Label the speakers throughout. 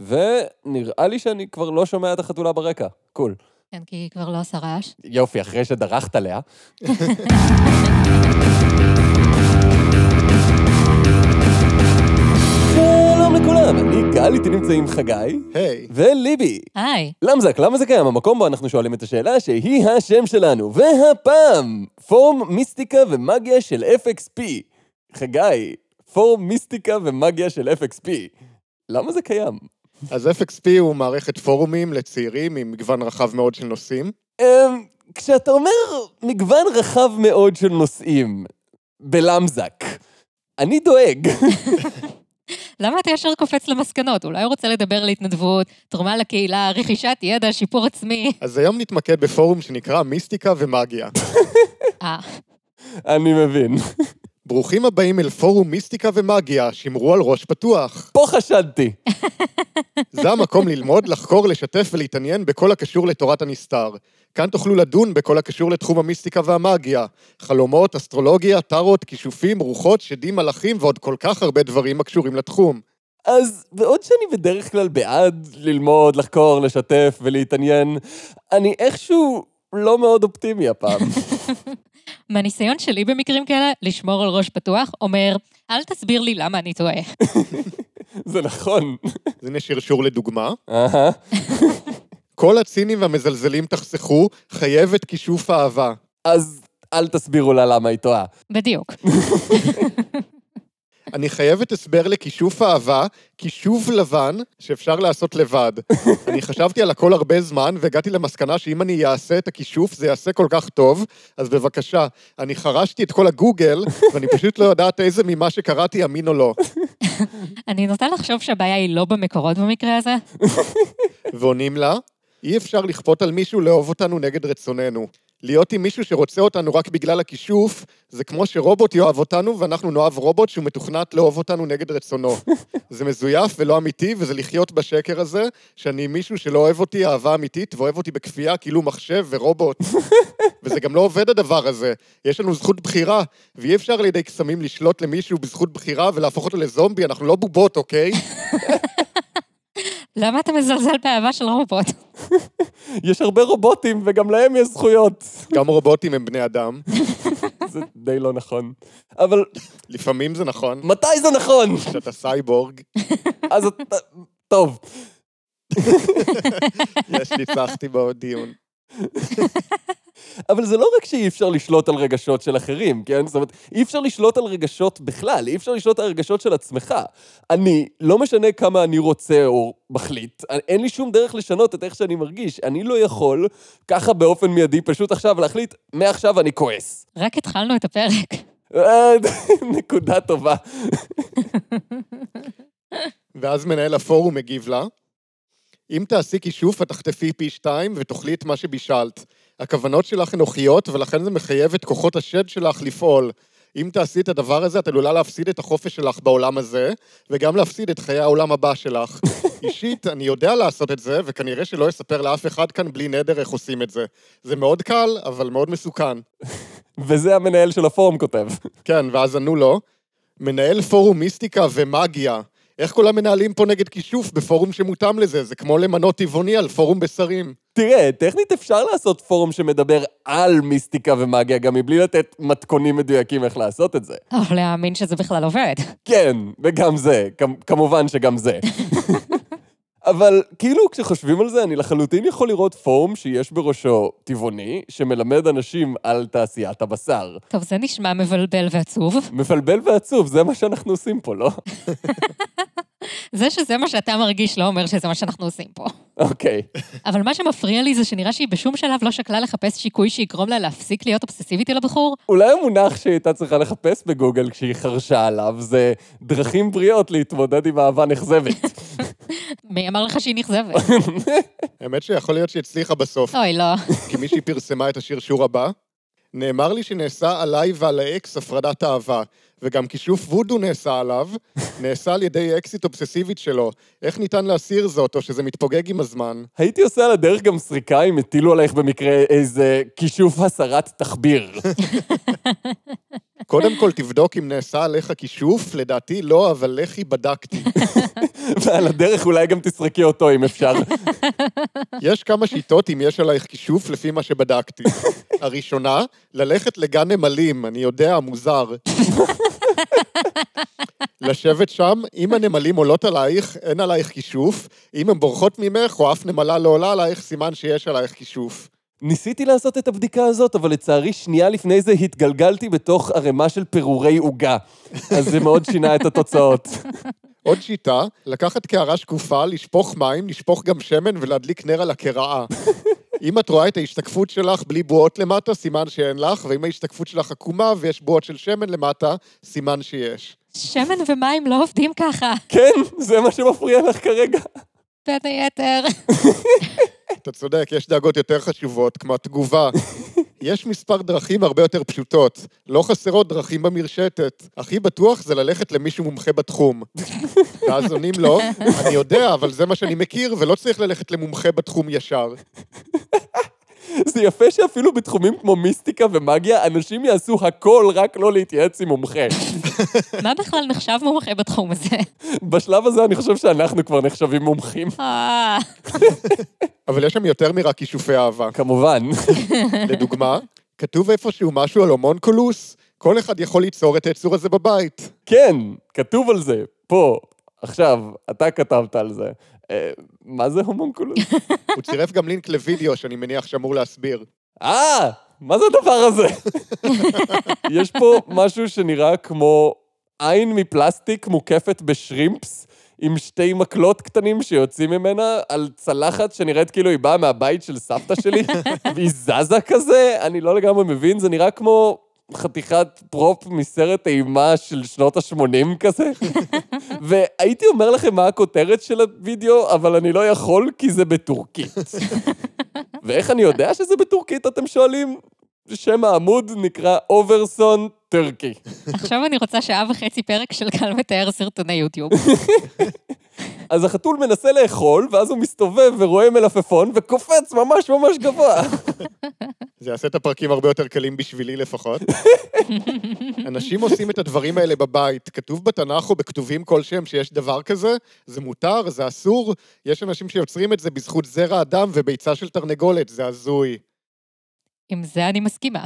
Speaker 1: ונראה לי שאני כבר לא שומע את החתולה ברקע. קול.
Speaker 2: כן, כי היא כבר לא עושה רעש.
Speaker 1: יופי, אחרי שדרכת עליה. שלום לכולם, אני גל, איתי נמצאים חגי.
Speaker 3: היי.
Speaker 1: וליבי.
Speaker 2: היי,
Speaker 1: למזק, למה זה קיים? המקום בו אנחנו שואלים את השאלה שהיא השם שלנו. והפעם, פורום מיסטיקה ומגיה של FXP. חגי, פורום מיסטיקה ומגיה של FXP. למה זה קיים?
Speaker 3: אז FXP הוא מערכת פורומים לצעירים עם מגוון רחב מאוד של נושאים.
Speaker 1: אמ, כשאתה אומר מגוון רחב מאוד של נושאים, בלמזק, אני דואג.
Speaker 2: למה אתה ישר קופץ למסקנות? אולי הוא רוצה לדבר על התנדבות, תרומה לקהילה, רכישת ידע, שיפור עצמי.
Speaker 3: אז היום נתמקד בפורום שנקרא מיסטיקה ומאגיה.
Speaker 2: אה,
Speaker 1: אני מבין.
Speaker 3: ברוכים הבאים אל פורום מיסטיקה ומאגיה, שמרו על ראש פתוח.
Speaker 1: פה חשדתי.
Speaker 3: זה המקום ללמוד, לחקור, לשתף ולהתעניין בכל הקשור לתורת הנסתר. כאן תוכלו לדון בכל הקשור לתחום המיסטיקה והמאגיה. חלומות, אסטרולוגיה, טארות, כישופים, רוחות, שדים, מלאכים ועוד כל כך הרבה דברים הקשורים לתחום.
Speaker 1: אז בעוד שאני בדרך כלל בעד ללמוד, לחקור, לשתף ולהתעניין, אני איכשהו לא מאוד אופטימי הפעם.
Speaker 2: מהניסיון שלי במקרים כאלה, לשמור על ראש פתוח, אומר, אל תסביר לי למה אני טועה.
Speaker 1: זה נכון.
Speaker 3: אז הנה שרשור לדוגמה. כל הצינים והמזלזלים תחסכו, חייבת כישוף אהבה.
Speaker 1: אז אל תסבירו לה למה היא טועה.
Speaker 2: בדיוק.
Speaker 3: אני חייבת הסבר לכישוף אהבה, כישוף לבן, שאפשר לעשות לבד. אני חשבתי על הכל הרבה זמן, והגעתי למסקנה שאם אני אעשה את הכישוף, זה יעשה כל כך טוב, אז בבקשה, אני חרשתי את כל הגוגל, ואני פשוט לא יודעת איזה ממה שקראתי אמין או לא.
Speaker 2: אני נוטה לחשוב שהבעיה היא לא במקורות במקרה הזה.
Speaker 3: ועונים לה, אי אפשר לכפות על מישהו לאהוב אותנו נגד רצוננו. להיות עם מישהו שרוצה אותנו רק בגלל הכישוף, זה כמו שרובוט יאהב אותנו ואנחנו נאהב רובוט שהוא מתוכנת לאהוב אותנו נגד רצונו. זה מזויף ולא אמיתי, וזה לחיות בשקר הזה, שאני עם מישהו שלא אוהב אותי אהבה אמיתית, ואוהב אותי בכפייה כאילו מחשב ורובוט. וזה גם לא עובד הדבר הזה. יש לנו זכות בחירה, ואי אפשר על ידי קסמים לשלוט למישהו בזכות בחירה ולהפוך אותו לזומבי, אנחנו לא בובות, אוקיי?
Speaker 2: למה אתה מזלזל באהבה של רובוט?
Speaker 1: יש הרבה רובוטים וגם להם יש זכויות.
Speaker 3: גם רובוטים הם בני אדם.
Speaker 1: זה די לא נכון. אבל
Speaker 3: לפעמים זה נכון,
Speaker 1: מתי זה נכון?
Speaker 3: שאתה סייבורג.
Speaker 1: אז אתה... טוב.
Speaker 3: יש, ניצחתי בעוד דיון.
Speaker 1: אבל זה לא רק שאי אפשר לשלוט על רגשות של אחרים, כן? זאת אומרת, אי אפשר לשלוט על רגשות בכלל, אי אפשר לשלוט על רגשות של עצמך. אני, לא משנה כמה אני רוצה או מחליט, אין לי שום דרך לשנות את איך שאני מרגיש. אני לא יכול, ככה באופן מיידי, פשוט עכשיו להחליט, מעכשיו אני כועס.
Speaker 2: רק התחלנו את הפרק.
Speaker 1: אה, נקודה טובה.
Speaker 3: ואז מנהל הפורום מגיב לה, אם תעשי כישוף, את תחטפי פי שתיים ותאכלי את מה שבישלת. הכוונות שלך אנוכיות, ולכן זה מחייב את כוחות השד שלך לפעול. אם תעשי את הדבר הזה, את עלולה להפסיד את החופש שלך בעולם הזה, וגם להפסיד את חיי העולם הבא שלך. אישית, אני יודע לעשות את זה, וכנראה שלא אספר לאף אחד כאן בלי נדר איך עושים את זה. זה מאוד קל, אבל מאוד מסוכן.
Speaker 1: וזה המנהל של הפורום כותב.
Speaker 3: כן, ואז ענו לו, מנהל פורום מיסטיקה ומאגיה. איך כל המנהלים פה נגד כישוף בפורום שמותאם לזה? זה כמו למנות טבעוני על פורום בשרים.
Speaker 1: תראה, טכנית אפשר לעשות פורום שמדבר על מיסטיקה ומאגיה, גם מבלי לתת מתכונים מדויקים איך לעשות את זה.
Speaker 2: אבל להאמין שזה בכלל עובד.
Speaker 1: כן, וגם זה, כמובן שגם זה. אבל כאילו כשחושבים על זה, אני לחלוטין יכול לראות פורום שיש בראשו טבעוני, שמלמד אנשים על תעשיית הבשר.
Speaker 2: טוב, זה נשמע מבלבל ועצוב.
Speaker 1: מבלבל ועצוב, זה מה שאנחנו עושים פה, לא?
Speaker 2: זה שזה מה שאתה מרגיש לא אומר שזה מה שאנחנו עושים פה.
Speaker 1: אוקיי.
Speaker 2: אבל מה שמפריע לי זה שנראה שהיא בשום שלב לא שקלה לחפש שיקוי שיגרום לה להפסיק להיות אובססיבית על הבחור.
Speaker 1: אולי המונח שהיא הייתה צריכה לחפש בגוגל כשהיא חרשה עליו זה דרכים בריאות להתמודד עם אהבה נכזבת.
Speaker 2: מי אמר לך שהיא נכזבת?
Speaker 3: האמת שיכול להיות שהיא הצליחה בסוף,
Speaker 2: אוי, לא.
Speaker 3: כי מישהי פרסמה את השרשור הבא. נאמר לי שנעשה עליי ועל האקס הפרדת אהבה, וגם כישוף וודו נעשה עליו, נעשה על ידי אקסיט אובססיבית שלו. איך ניתן להסיר זאת, או שזה מתפוגג עם הזמן?
Speaker 1: הייתי עושה על הדרך גם סריקה אם הטילו עלייך במקרה איזה כישוף הסרת תחביר.
Speaker 3: קודם כל תבדוק אם נעשה עליך כישוף, לדעתי לא, אבל לכי בדקתי.
Speaker 1: ועל הדרך אולי גם תסרקי אותו אם אפשר.
Speaker 3: יש כמה שיטות אם יש עלייך כישוף לפי מה שבדקתי. הראשונה, ללכת לגן נמלים, אני יודע, מוזר. לשבת שם, אם הנמלים עולות עלייך, אין עלייך כישוף, אם הן בורחות ממך, או אף נמלה לא עולה עלייך, סימן שיש עלייך כישוף.
Speaker 1: ניסיתי לעשות את הבדיקה הזאת, אבל לצערי שנייה לפני זה התגלגלתי בתוך ערימה של פירורי עוגה. אז זה מאוד שינה את התוצאות.
Speaker 3: עוד שיטה, לקחת קערה שקופה, לשפוך מים, לשפוך גם שמן ולהדליק נר על הקרעה. אם את רואה את ההשתקפות שלך בלי בועות למטה, סימן שאין לך, ואם ההשתקפות שלך עקומה ויש בועות של שמן למטה, סימן שיש.
Speaker 2: שמן ומים לא עובדים ככה,
Speaker 1: כן, זה מה שמפריע לך כרגע.
Speaker 2: בין היתר.
Speaker 3: אתה צודק, יש דאגות יותר חשובות, כמו התגובה. יש מספר דרכים הרבה יותר פשוטות. לא חסרות דרכים במרשתת. הכי בטוח זה ללכת למישהו מומחה בתחום. ואז עונים לו, אני יודע, אבל זה מה שאני מכיר, ולא צריך ללכת למומחה בתחום ישר.
Speaker 1: זה יפה שאפילו בתחומים כמו מיסטיקה ומגיה, אנשים יעשו הכל רק לא להתייעץ עם מומחה.
Speaker 2: מה בכלל נחשב מומחה בתחום הזה?
Speaker 1: בשלב הזה אני חושב שאנחנו כבר נחשבים מומחים.
Speaker 2: אה,
Speaker 3: אבל יש שם יותר מרק כישופי אהבה.
Speaker 1: כמובן.
Speaker 3: לדוגמה, כתוב איפשהו משהו על הומונקולוס, כל אחד יכול ליצור את היצור הזה בבית.
Speaker 1: כן, כתוב על זה, פה, עכשיו, אתה כתבת על זה. אה, מה זה הומונקולוס?
Speaker 3: הוא צירף גם לינק לוידאו שאני מניח שאמור להסביר.
Speaker 1: אה, מה זה הדבר הזה? יש פה משהו שנראה כמו עין מפלסטיק מוקפת בשרימפס, עם שתי מקלות קטנים שיוצאים ממנה, על צלחת שנראית כאילו היא באה מהבית של סבתא שלי, והיא זזה כזה, אני לא לגמרי מבין, זה נראה כמו חתיכת פרופ מסרט אימה של שנות ה-80 כזה. והייתי אומר לכם מה הכותרת של הוידאו, אבל אני לא יכול כי זה בטורקית. ואיך אני יודע שזה בטורקית, אתם שואלים? שם העמוד נקרא אוברסון טרקי.
Speaker 2: עכשיו אני רוצה שעה וחצי פרק של קל מתאר סרטוני יוטיוב.
Speaker 1: אז החתול מנסה לאכול, ואז הוא מסתובב ורואה מלפפון, וקופץ ממש ממש גבוה.
Speaker 3: זה יעשה את הפרקים הרבה יותר קלים בשבילי לפחות. אנשים עושים את הדברים האלה בבית. כתוב בתנ"ך או בכתובים כלשהם שיש דבר כזה, זה מותר, זה אסור. יש אנשים שיוצרים את זה בזכות זרע אדם וביצה של תרנגולת, זה הזוי.
Speaker 2: עם זה אני מסכימה.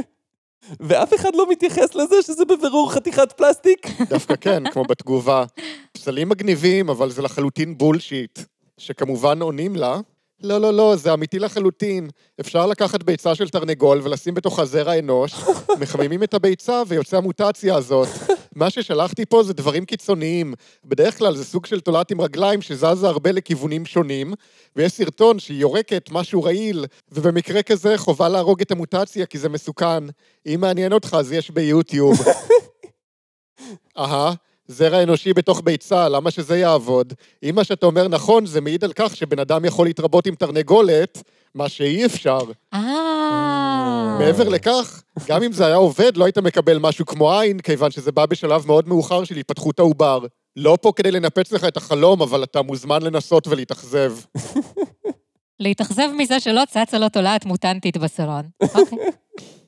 Speaker 1: ואף אחד לא מתייחס לזה שזה בבירור חתיכת פלסטיק.
Speaker 3: דווקא כן, כמו בתגובה. פסלים מגניבים, אבל זה לחלוטין בולשיט. שכמובן עונים לה, לא, לא, לא, זה אמיתי לחלוטין. אפשר לקחת ביצה של תרנגול ולשים בתוכה זרע אנוש, מחממים את הביצה ויוצא המוטציה הזאת. מה ששלחתי פה זה דברים קיצוניים. בדרך כלל זה סוג של תולעת עם רגליים שזזה הרבה לכיוונים שונים, ויש סרטון שהיא יורקת משהו רעיל, ובמקרה כזה חובה להרוג את המוטציה כי זה מסוכן. אם מעניין אותך, אז יש ביוטיוב. אהה, זרע אנושי בתוך ביצה, למה שזה יעבוד? אם מה שאתה אומר נכון, זה מעיד על כך שבן אדם יכול להתרבות עם תרנגולת, מה שאי אפשר.
Speaker 2: אה...
Speaker 3: מעבר לכך, גם אם זה היה עובד, לא היית מקבל משהו כמו עין, כיוון שזה בא בשלב מאוד מאוחר של התפתחות העובר. לא פה כדי לנפץ לך את החלום, אבל אתה מוזמן לנסות ולהתאכזב.
Speaker 2: להתאכזב מזה שלא צצה לו תולעת מוטנטית בסלון. אוקיי.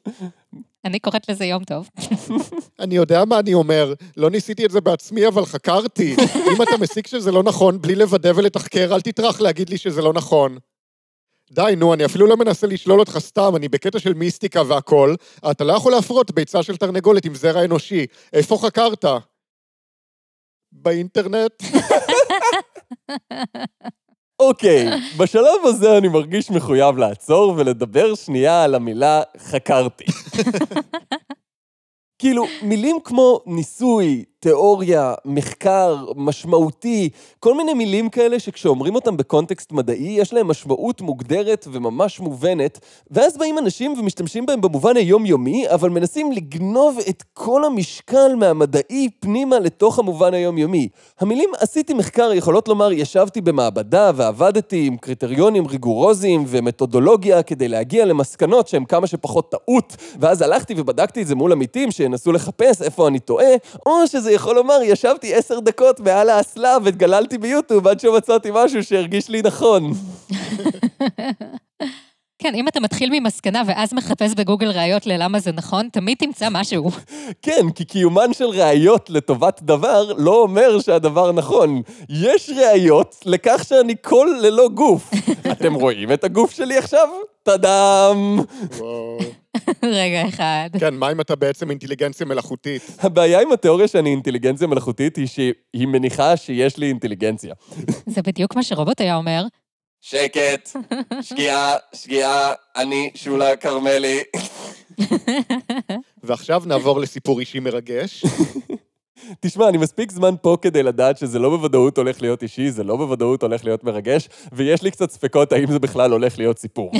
Speaker 2: אני קוראת לזה יום טוב.
Speaker 3: אני יודע מה אני אומר, לא ניסיתי את זה בעצמי, אבל חקרתי. אם אתה מסיק שזה לא נכון, בלי לוודא ולתחקר, אל תטרח להגיד לי שזה לא נכון. די, נו, אני אפילו לא מנסה לשלול אותך סתם, אני בקטע של מיסטיקה והכל. אתה לא יכול להפרות ביצה של תרנגולת עם זרע אנושי. איפה חקרת? באינטרנט?
Speaker 1: אוקיי, בשלב הזה אני מרגיש מחויב לעצור ולדבר שנייה על המילה חקרתי. כאילו, מילים כמו ניסוי, תיאוריה, מחקר, משמעותי, כל מיני מילים כאלה שכשאומרים אותם בקונטקסט מדעי, יש להם משמעות מוגדרת וממש מובנת, ואז באים אנשים ומשתמשים בהם במובן היומיומי, אבל מנסים לגנוב את כל המשקל מהמדעי פנימה לתוך המובן היומיומי. המילים עשיתי מחקר יכולות לומר ישבתי במעבדה ועבדתי עם קריטריונים ריגורוזיים ומתודולוגיה כדי להגיע למסקנות שהן כמה שפחות טעות, ואז הלכתי ובדקתי את זה מול עמיתים שינסו לחפש איפה אני טועה, או שזה יכול לומר, ישבתי עשר דקות מעל האסלה וגללתי ביוטיוב עד שמצאתי משהו שהרגיש לי נכון.
Speaker 2: כן, אם אתה מתחיל ממסקנה ואז מחפש בגוגל ראיות ללמה זה נכון, תמיד תמצא משהו.
Speaker 1: כן, כי קיומן של ראיות לטובת דבר לא אומר שהדבר נכון. יש ראיות לכך שאני קול ללא גוף. אתם רואים את הגוף שלי עכשיו? טאדאם!
Speaker 3: וואו.
Speaker 2: רגע אחד.
Speaker 3: כן, מה אם אתה בעצם אינטליגנציה מלאכותית?
Speaker 1: הבעיה עם התיאוריה שאני אינטליגנציה מלאכותית היא שהיא מניחה שיש לי אינטליגנציה.
Speaker 2: זה בדיוק מה שרובוט היה אומר.
Speaker 1: שקט, שגיאה, שגיאה, אני שולה כרמלי.
Speaker 3: ועכשיו נעבור לסיפור אישי מרגש.
Speaker 1: תשמע, אני מספיק זמן פה כדי לדעת שזה לא בוודאות הולך להיות אישי, זה לא בוודאות הולך להיות מרגש, ויש לי קצת ספקות האם זה בכלל הולך להיות סיפור.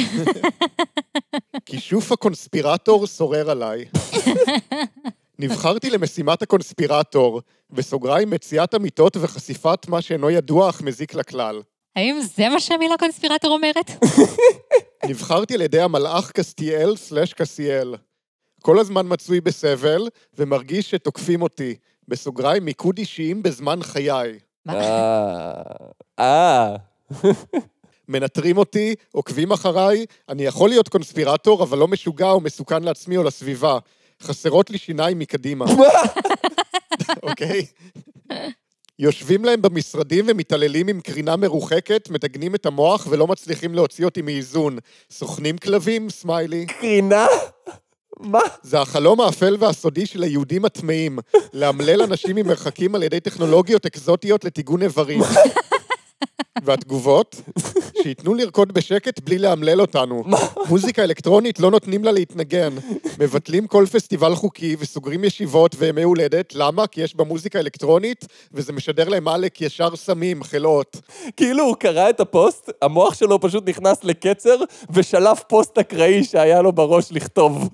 Speaker 3: כישוף הקונספירטור שורר עליי. נבחרתי למשימת הקונספירטור, בסוגריים מציאת אמיתות וחשיפת מה שאינו ידוע אך מזיק לכלל.
Speaker 2: האם זה מה שהמילה קונספירטור אומרת?
Speaker 3: נבחרתי על ידי המלאך קסטיאל סלש קסיאל. כל הזמן מצוי בסבל, ומרגיש שתוקפים אותי. בסוגריים מיקוד אישיים בזמן חיי.
Speaker 2: מה?
Speaker 1: אה... אה...
Speaker 3: מנטרים אותי, עוקבים אחריי, אני יכול להיות קונספירטור, אבל לא משוגע או מסוכן לעצמי או לסביבה. חסרות לי שיניים מקדימה. אוקיי? יושבים להם במשרדים ומתעללים עם קרינה מרוחקת, מתגנים את המוח ולא מצליחים להוציא אותי מאיזון. סוכנים כלבים, סמיילי.
Speaker 1: קרינה? מה?
Speaker 3: זה החלום האפל והסודי של היהודים הטמאים, לאמלל אנשים ממרחקים על ידי טכנולוגיות אקזוטיות לטיגון איברים. והתגובות? שייתנו לרקוד בשקט בלי לאמלל אותנו. מוזיקה אלקטרונית לא נותנים לה להתנגן. מבטלים כל פסטיבל חוקי וסוגרים ישיבות וימי הולדת. למה? כי יש בה מוזיקה אלקטרונית, וזה משדר להם עלק ישר סמים, חלאות.
Speaker 1: כאילו הוא קרא את הפוסט, המוח שלו פשוט נכנס לקצר, ושלף פוסט אקראי שהיה לו בראש לכתוב.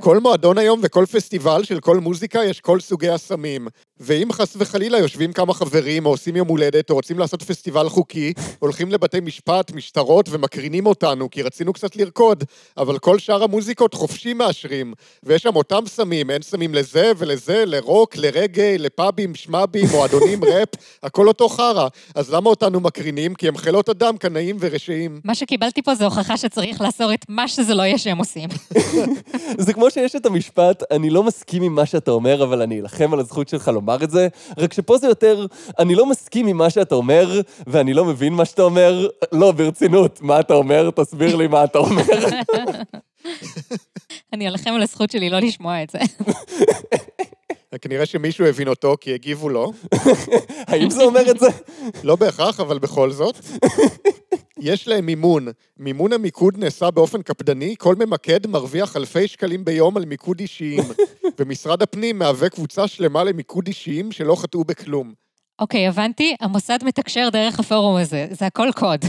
Speaker 3: כל מועדון היום וכל פסטיבל של כל מוזיקה יש כל סוגי הסמים. ואם חס וחלילה יושבים כמה חברים, או עושים יום הולדת, או רוצים לעשות פסטיבל חוקי, הולכים לבתי משפט, משטרות, ומקרינים אותנו, כי רצינו קצת לרקוד, אבל כל שאר המוזיקות חופשי מאשרים. ויש שם אותם סמים, אין סמים לזה ולזה, לרוק, לרגאיי, לפאבים, שמאבים, מועדונים, ראפ, הכל אותו חרא. אז למה אותנו מקרינים? כי הם חילות אדם, קנאים ורשעים.
Speaker 2: מה שקיבלתי פה זה הוכחה שצריך לאסור את מה שזה לא יהיה שהם עושים.
Speaker 1: זה כמו שיש את המשפט, אני לא מסכים עם מה שאתה אומר, אבל אני אלחם על הזכות שלך לומר את זה, רק שפה זה יותר, אני לא מסכים עם מה שאתה אומר, ואני לא מבין מה שאתה אומר. לא, ברצינות, מה אתה אומר? תסביר לי מה אתה אומר.
Speaker 2: אני אלחם על הזכות שלי לא לשמוע את זה.
Speaker 3: כנראה שמישהו הבין אותו, כי הגיבו לו.
Speaker 1: האם זה אומר את זה?
Speaker 3: לא בהכרח, אבל בכל זאת. יש להם מימון. מימון המיקוד נעשה באופן קפדני, כל ממקד מרוויח אלפי שקלים ביום על מיקוד אישיים. ומשרד הפנים מהווה קבוצה שלמה למיקוד אישיים שלא חטאו בכלום.
Speaker 2: אוקיי, הבנתי, המוסד מתקשר דרך הפורום הזה, זה הכל קוד.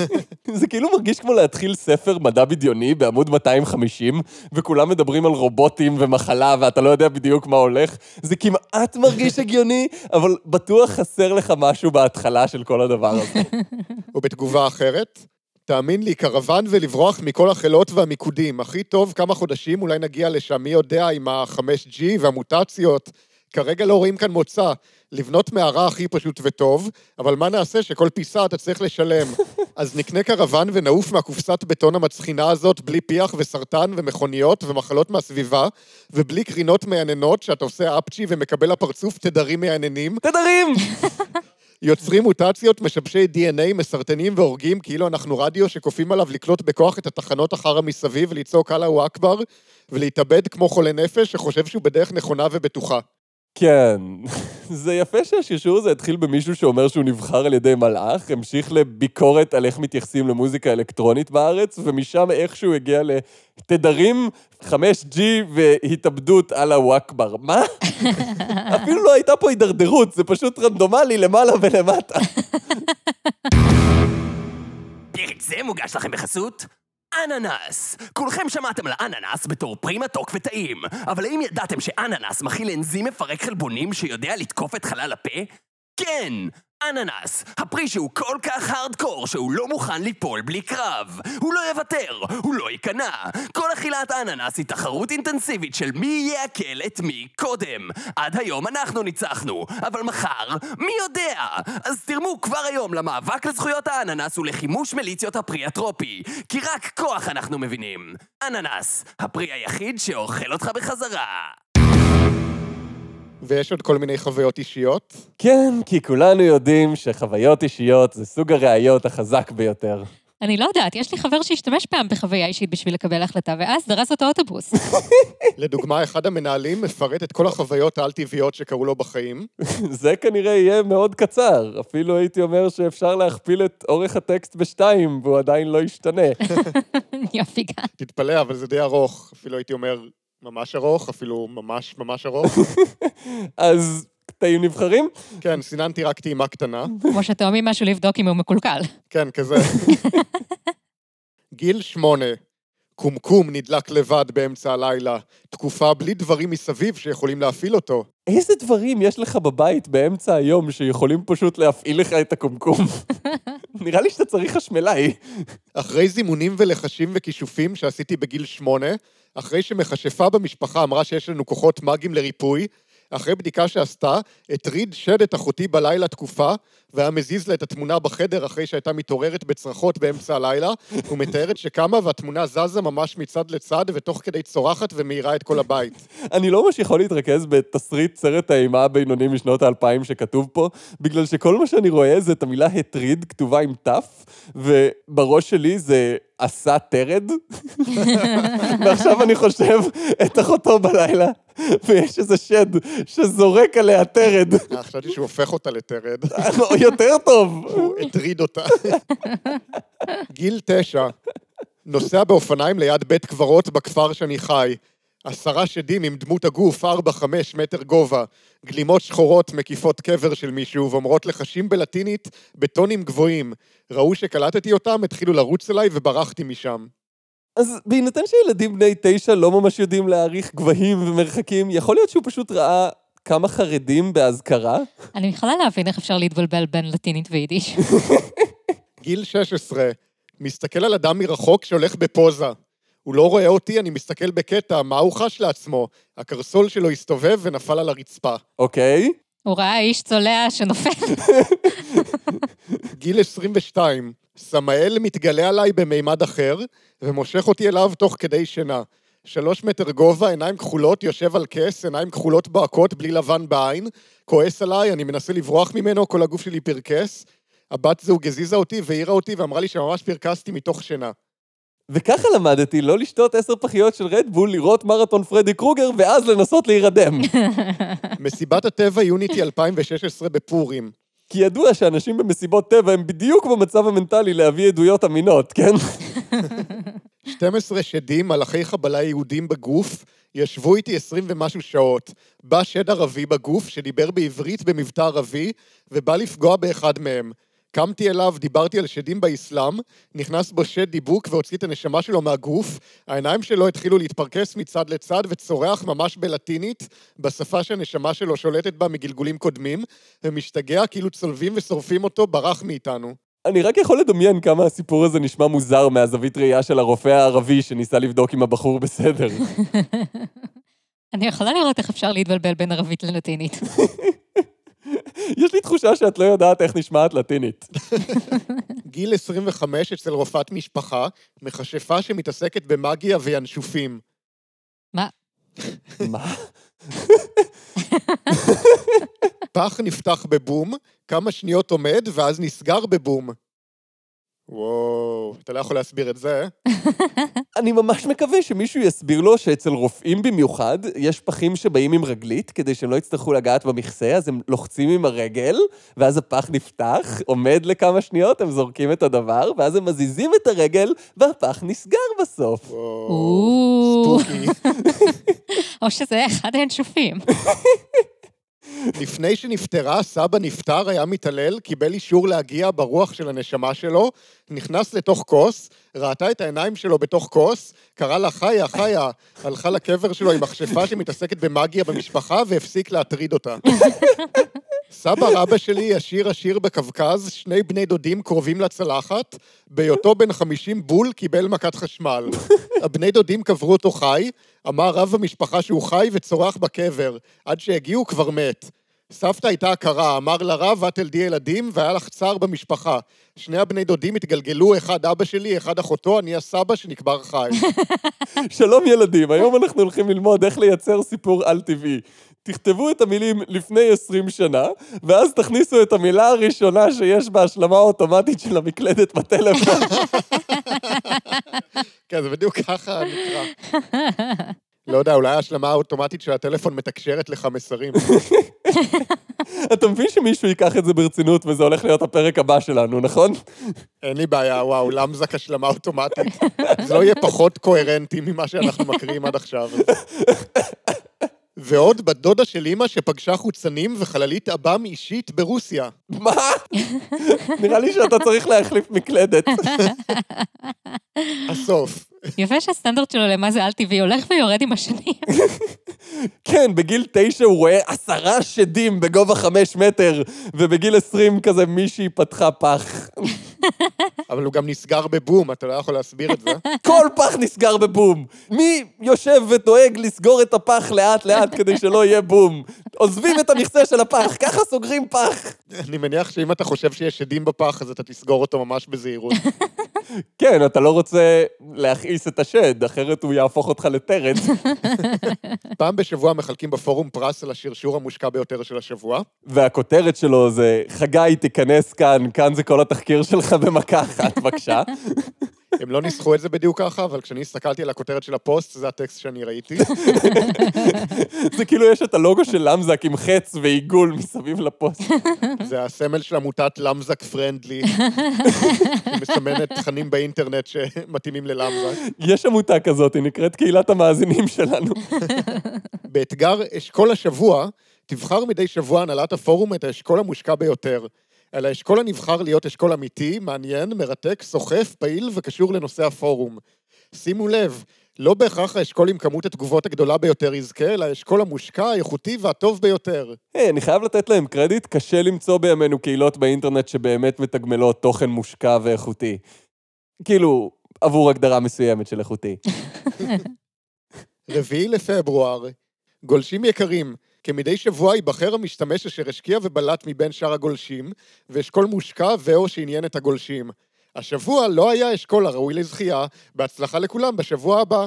Speaker 1: זה כאילו מרגיש כמו להתחיל ספר מדע בדיוני בעמוד 250, וכולם מדברים על רובוטים ומחלה, ואתה לא יודע בדיוק מה הולך. זה כמעט מרגיש הגיוני, אבל בטוח חסר לך משהו בהתחלה של כל הדבר הזה.
Speaker 3: ובתגובה אחרת, תאמין לי, קרוון ולברוח מכל החילות והמיקודים. הכי טוב כמה חודשים, אולי נגיע לשם, מי יודע, עם ה-5G והמוטציות. כרגע לא רואים כאן מוצא. לבנות מערה הכי פשוט וטוב, אבל מה נעשה שכל פיסה אתה צריך לשלם? אז נקנה קרוון ונעוף מהקופסת בטון המצחינה הזאת בלי פיח וסרטן ומכוניות ומחלות מהסביבה, ובלי קרינות מייננות שאתה עושה אפצ'י ומקבל לפרצוף תדרים מייננים.
Speaker 1: תדרים!
Speaker 3: יוצרים מוטציות, משבשי DNA, מסרטנים והורגים, כאילו אנחנו רדיו שכופים עליו לקלוט בכוח את התחנות החרא מסביב ולצעוק אללהו אכבר, ולהתאבד כמו חולה נפש שחושב שהוא בדרך נכונה ובטוחה.
Speaker 1: כן. זה יפה שהשרשור הזה התחיל במישהו שאומר שהוא נבחר על ידי מלאך, המשיך לביקורת על איך מתייחסים למוזיקה אלקטרונית בארץ, ומשם איכשהו הגיע לתדרים 5G והתאבדות על הוואקבר. מה? אפילו לא הייתה פה הידרדרות, זה פשוט רנדומלי למעלה ולמטה.
Speaker 4: פרק זה מוגש לכם בחסות אננס. כולכם שמעתם על אננס בתור פרי מתוק וטעים, אבל האם ידעתם שאננס מכיל אנזים מפרק חלבונים שיודע לתקוף את חלל הפה? כן! אננס, הפרי שהוא כל כך הארדקור שהוא לא מוכן ליפול בלי קרב. הוא לא יוותר, הוא לא ייכנע. כל אכילת אננס היא תחרות אינטנסיבית של מי יעכל את מי קודם. עד היום אנחנו ניצחנו, אבל מחר, מי יודע? אז תרמו כבר היום למאבק לזכויות האננס ולחימוש מיליציות הפרי הטרופי. כי רק כוח אנחנו מבינים. אננס, הפרי היחיד שאוכל אותך בחזרה.
Speaker 3: ויש עוד כל מיני חוויות אישיות.
Speaker 1: כן, כי כולנו יודעים שחוויות אישיות זה סוג הראיות החזק ביותר.
Speaker 2: אני לא יודעת, יש לי חבר שהשתמש פעם בחוויה אישית בשביל לקבל החלטה, ואז דרס אותו אוטובוס.
Speaker 3: לדוגמה, אחד המנהלים מפרט את כל החוויות העל-טבעיות שקרו לו בחיים.
Speaker 1: זה כנראה יהיה מאוד קצר. אפילו הייתי אומר שאפשר להכפיל את אורך הטקסט בשתיים, והוא עדיין לא ישתנה.
Speaker 2: יופי גם.
Speaker 3: תתפלא, אבל זה די ארוך. אפילו הייתי אומר ממש ארוך, אפילו ממש ממש ארוך.
Speaker 1: אז קטעים נבחרים?
Speaker 3: כן, סיננתי רק טעימה קטנה.
Speaker 2: כמו שתואמים משהו לבדוק אם הוא מקולקל.
Speaker 3: כן, כזה. גיל שמונה. קומקום נדלק לבד באמצע הלילה. תקופה בלי דברים מסביב שיכולים להפעיל אותו.
Speaker 1: איזה דברים יש לך בבית באמצע היום שיכולים פשוט להפעיל לך את הקומקום? נראה לי שאתה צריך חשמלאי.
Speaker 3: אחרי זימונים ולחשים וכישופים שעשיתי בגיל שמונה, אחרי שמכשפה במשפחה אמרה שיש לנו כוחות מאגיים לריפוי, אחרי בדיקה שעשתה, הטריד שד את אחותי בלילה תקופה, והיה מזיז לה את התמונה בחדר אחרי שהייתה מתעוררת בצרחות באמצע הלילה, ומתארת שקמה והתמונה זזה ממש מצד לצד, ותוך כדי צורחת ומאירה את כל הבית.
Speaker 1: אני לא ממש יכול להתרכז בתסריט סרט האימה הבינוני משנות האלפיים שכתוב פה, בגלל שכל מה שאני רואה זה את המילה הטריד כתובה עם תף, ובראש שלי זה עשה טרד. ועכשיו אני חושב את אחותו בלילה, ויש איזה שד שזורק עליה טרד.
Speaker 3: אה, חשבתי שהוא הופך אותה לטרד.
Speaker 1: יותר טוב.
Speaker 3: הוא הטריד אותה. גיל תשע, נוסע באופניים ליד בית קברות בכפר שאני חי. עשרה שדים עם דמות הגוף, ארבע, חמש מטר גובה. גלימות שחורות מקיפות קבר של מישהו ואומרות לחשים בלטינית בטונים גבוהים. ראו שקלטתי אותם, התחילו לרוץ אליי וברחתי משם.
Speaker 1: אז בהינתן שילדים בני תשע לא ממש יודעים להעריך גבהים ומרחקים, יכול להיות שהוא פשוט ראה כמה חרדים באזכרה?
Speaker 2: אני יכולה להבין איך אפשר להתבלבל בין לטינית ויידיש.
Speaker 3: גיל 16, מסתכל על אדם מרחוק שהולך בפוזה. הוא לא רואה אותי, אני מסתכל בקטע, מה הוא חש לעצמו? הקרסול שלו הסתובב ונפל על הרצפה.
Speaker 1: אוקיי.
Speaker 2: הוא ראה איש צולע שנופל.
Speaker 3: גיל 22, סמאל מתגלה עליי במימד אחר, ומושך אותי אליו תוך כדי שינה. שלוש מטר גובה, עיניים כחולות, יושב על כס, עיניים כחולות בוהקות, בלי לבן בעין, כועס עליי, אני מנסה לברוח ממנו, כל הגוף שלי פרקס. הבת זוג הזיזה אותי והעירה אותי ואמרה לי שממש פרקסתי מתוך שינה.
Speaker 1: וככה למדתי לא לשתות עשר פחיות של רדבול, לראות מרתון פרדי קרוגר, ואז לנסות להירדם.
Speaker 3: מסיבת הטבע יוניטי 2016 בפורים.
Speaker 1: כי ידוע שאנשים במסיבות טבע הם בדיוק במצב המנטלי להביא עדויות אמינות, כן?
Speaker 3: 12 שדים, מלאכי חבלה יהודים בגוף, ישבו איתי 20 ומשהו שעות. בא שד ערבי בגוף, שדיבר בעברית במבטא ערבי, ובא לפגוע באחד מהם. קמתי אליו, דיברתי על שדים באסלאם, נכנס בו שד דיבוק והוציא את הנשמה שלו מהגוף, העיניים שלו התחילו להתפרקס מצד לצד וצורח ממש בלטינית, בשפה שהנשמה שלו שולטת בה מגלגולים קודמים, ומשתגע כאילו צולבים ושורפים אותו, ברח מאיתנו.
Speaker 1: אני רק יכול לדמיין כמה הסיפור הזה נשמע מוזר מהזווית ראייה של הרופא הערבי שניסה לבדוק אם הבחור בסדר.
Speaker 2: אני יכולה לראות איך אפשר להתבלבל בין ערבית ללטינית.
Speaker 1: יש לי תחושה שאת לא יודעת איך נשמעת לטינית.
Speaker 3: גיל 25 אצל רופאת משפחה, מכשפה שמתעסקת במאגיה וינשופים.
Speaker 2: מה?
Speaker 1: מה?
Speaker 3: פח נפתח בבום, כמה שניות עומד, ואז נסגר בבום. וואו, אתה לא יכול להסביר את זה.
Speaker 1: אני ממש מקווה שמישהו יסביר לו שאצל רופאים במיוחד, יש פחים שבאים עם רגלית, כדי שהם לא יצטרכו לגעת במכסה, אז הם לוחצים עם הרגל, ואז הפח נפתח, עומד לכמה שניות, הם זורקים את הדבר, ואז הם מזיזים את הרגל, והפח נסגר בסוף.
Speaker 3: וואו, ספוקי.
Speaker 2: או שזה אחד הינשופים.
Speaker 3: לפני שנפטרה, סבא נפטר, היה מתעלל, קיבל אישור להגיע ברוח של הנשמה שלו, נכנס לתוך כוס, ראתה את העיניים שלו בתוך כוס, קרא לה חיה, חיה, הלכה לקבר שלו עם מכשפה שמתעסקת במאגיה במשפחה והפסיק להטריד אותה. סבא רבא שלי עשיר עשיר בקווקז, שני בני דודים קרובים לצלחת, בהיותו בן 50 בול קיבל מכת חשמל. הבני דודים קברו אותו חי, אמר רב המשפחה שהוא חי וצורח בקבר, עד שהגיעו כבר מת. סבתא הייתה עקרה, אמר לרב, את תלדי ילדים, והיה לך צער במשפחה. שני הבני דודים התגלגלו, אחד אבא שלי, אחד אחותו, אני הסבא שנקבר חי.
Speaker 1: שלום ילדים, היום אנחנו הולכים ללמוד איך לייצר סיפור על-טבעי. תכתבו את המילים לפני 20 שנה, ואז תכניסו את המילה הראשונה שיש בהשלמה האוטומטית של המקלדת בטלפון.
Speaker 3: כן, זה בדיוק ככה נקרא. לא יודע, אולי ההשלמה האוטומטית של הטלפון מתקשרת לך מסרים.
Speaker 1: אתה מבין שמישהו ייקח את זה ברצינות וזה הולך להיות הפרק הבא שלנו, נכון?
Speaker 3: אין לי בעיה, וואו, למזק השלמה אוטומטית. זה לא יהיה פחות קוהרנטי ממה שאנחנו מקריאים עד עכשיו. ועוד בת דודה של אימא שפגשה חוצנים וחללית עב"ם אישית ברוסיה.
Speaker 1: מה? נראה לי שאתה צריך להחליף מקלדת.
Speaker 3: הסוף.
Speaker 2: יפה שהסטנדרט שלו למה זה על-טבעי הולך ויורד עם השנים.
Speaker 1: כן, בגיל תשע הוא רואה עשרה שדים בגובה חמש מטר, ובגיל עשרים כזה מישהי פתחה פח.
Speaker 3: אבל הוא גם נסגר בבום, אתה לא יכול להסביר את זה.
Speaker 1: כל פח נסגר בבום. מי יושב ודואג לסגור את הפח לאט-לאט כדי שלא יהיה בום? עוזבים את המכסה של הפח, ככה סוגרים פח.
Speaker 3: אני מניח שאם אתה חושב שיש שדים בפח, אז אתה תסגור אותו ממש בזהירות.
Speaker 1: כן, אתה לא רוצה להכעיס את השד, אחרת הוא יהפוך אותך לטרד.
Speaker 3: פעם בשבוע מחלקים בפורום פרס על השרשור המושקע ביותר של השבוע.
Speaker 1: והכותרת שלו זה, חגי, תיכנס כאן, כאן זה כל התחקיר שלך במכה אחת, בבקשה.
Speaker 3: הם לא ניסחו את זה בדיוק ככה, אבל כשאני הסתכלתי על הכותרת של הפוסט, זה הטקסט שאני ראיתי.
Speaker 1: זה כאילו יש את הלוגו של למזק עם חץ ועיגול מסביב לפוסט.
Speaker 3: זה הסמל של עמותת למזק פרנדלי, שמסמנת תכנים באינטרנט שמתאימים ללמזק.
Speaker 1: יש עמותה כזאת, היא נקראת קהילת המאזינים שלנו.
Speaker 3: באתגר אשכול השבוע, תבחר מדי שבוע הנהלת הפורום את האשכול המושקע ביותר. על האשכול הנבחר להיות אשכול אמיתי, מעניין, מרתק, סוחף, פעיל וקשור לנושא הפורום. שימו לב, לא בהכרח האשכול עם כמות התגובות הגדולה ביותר יזכה, אלא האשכול המושקע, האיכותי והטוב ביותר.
Speaker 1: היי, אני חייב לתת להם קרדיט, קשה למצוא בימינו קהילות באינטרנט שבאמת מתגמלות תוכן מושקע ואיכותי. כאילו, עבור הגדרה מסוימת של איכותי.
Speaker 3: רביעי לפברואר, גולשים יקרים, כמדי שבוע ייבחר המשתמש אשר השקיע ובלט מבין שאר הגולשים, ואשכול מושקע ו/או שעניין את הגולשים. השבוע לא היה אשכול הראוי לזכייה, בהצלחה לכולם בשבוע הבא.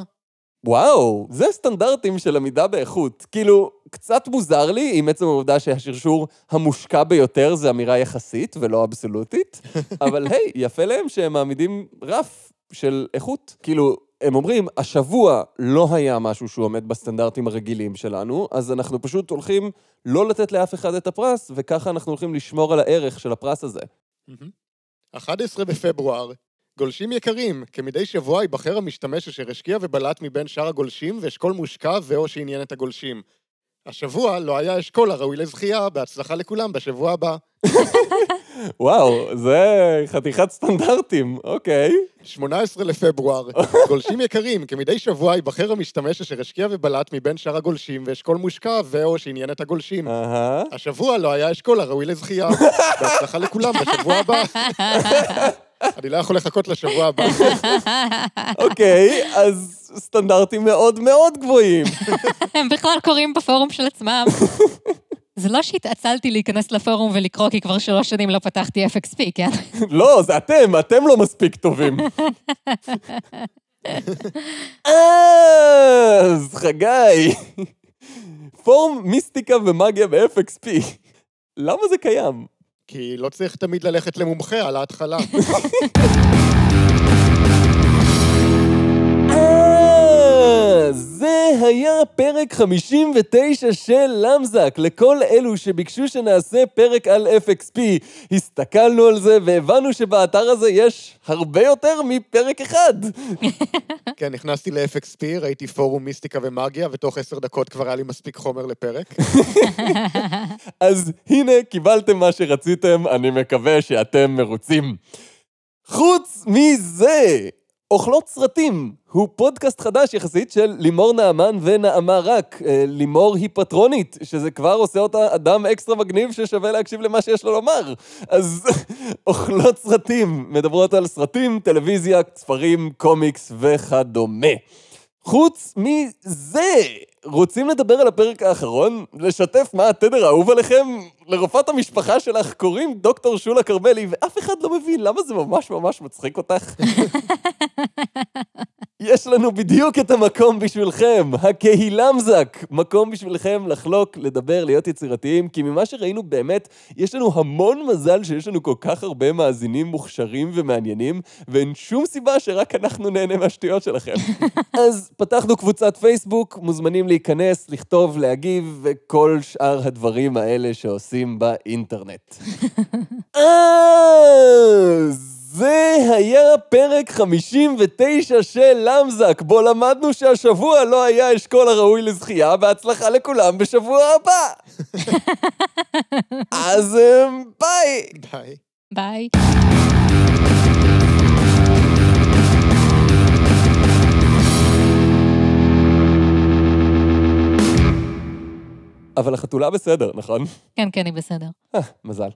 Speaker 1: וואו, זה סטנדרטים של עמידה באיכות. כאילו, קצת מוזר לי עם עצם העובדה שהשרשור המושקע ביותר זה אמירה יחסית ולא אבסולוטית, אבל היי, יפה להם שהם מעמידים רף של איכות. כאילו, הם אומרים, השבוע לא היה משהו שהוא עומד בסטנדרטים הרגילים שלנו, אז אנחנו פשוט הולכים לא לתת לאף אחד את הפרס, וככה אנחנו הולכים לשמור על הערך של הפרס הזה.
Speaker 3: 11 בפברואר, גולשים יקרים, כמדי שבוע ייבחר המשתמש אשר השקיע ובלט מבין שאר הגולשים ואשכול מושקע ו/או שעניין את הגולשים. השבוע לא היה אשכול הראוי לזכייה, בהצלחה לכולם בשבוע הבא.
Speaker 1: וואו, זה חתיכת סטנדרטים, אוקיי.
Speaker 3: 18 לפברואר, גולשים יקרים, כמדי שבוע ייבחר המשתמש אשר השקיע ובלט מבין שאר הגולשים ואשכול מושקע ו/או שעניין את הגולשים.
Speaker 1: אהה.
Speaker 3: השבוע לא היה אשכול הראוי לזכייה. בהצלחה לכולם בשבוע הבא. אני לא יכול לחכות לשבוע הבא.
Speaker 1: אוקיי, אז סטנדרטים מאוד מאוד גבוהים.
Speaker 2: הם בכלל קוראים בפורום של עצמם. זה לא שהתעצלתי להיכנס לפורום ולקרוא, כי כבר שלוש שנים לא פתחתי FXP, כן?
Speaker 1: לא, זה אתם, אתם לא מספיק טובים. אז, חגי, פורום מיסטיקה ומאגיה ב-FXP. למה זה קיים?
Speaker 3: כי לא צריך תמיד ללכת למומחה על ההתחלה.
Speaker 1: זה היה פרק 59 של למזק. לכל אלו שביקשו שנעשה פרק על FXP, הסתכלנו על זה והבנו שבאתר הזה יש הרבה יותר מפרק אחד.
Speaker 3: כן, נכנסתי ל-FXP, ראיתי פורום מיסטיקה ומאגיה, ותוך עשר דקות כבר היה לי מספיק חומר לפרק.
Speaker 1: אז הנה, קיבלתם מה שרציתם, אני מקווה שאתם מרוצים. חוץ מזה, אוכלות סרטים הוא פודקאסט חדש יחסית של לימור נעמן ונעמה רק. אה, לימור היא פטרונית, שזה כבר עושה אותה אדם אקסטרה מגניב ששווה להקשיב למה שיש לו לומר. אז אוכלות סרטים, מדברות על סרטים, טלוויזיה, ספרים, קומיקס וכדומה. חוץ מזה, רוצים לדבר על הפרק האחרון? לשתף מה התדר האהוב עליכם? לרופאת המשפחה שלך קוראים דוקטור שולה כרמלי, ואף אחד לא מבין למה זה ממש ממש מצחיק אותך. יש לנו בדיוק את המקום בשבילכם, הקהילמזק. מקום בשבילכם לחלוק, לדבר, להיות יצירתיים, כי ממה שראינו באמת, יש לנו המון מזל שיש לנו כל כך הרבה מאזינים מוכשרים ומעניינים, ואין שום סיבה שרק אנחנו נהנה מהשטויות שלכם. אז פתחנו קבוצת פייסבוק, מוזמנים להיכנס, לכתוב, להגיב, וכל שאר הדברים האלה שעושים באינטרנט. אז... זה היה פרק 59 של למזק, בו למדנו שהשבוע לא היה אשכול הראוי לזכייה, בהצלחה לכולם בשבוע הבא. אז אמ, ביי.
Speaker 3: ביי.
Speaker 2: ביי.
Speaker 1: אבל החתולה בסדר, נכון?
Speaker 2: כן, כן, היא בסדר.
Speaker 1: אה, מזל.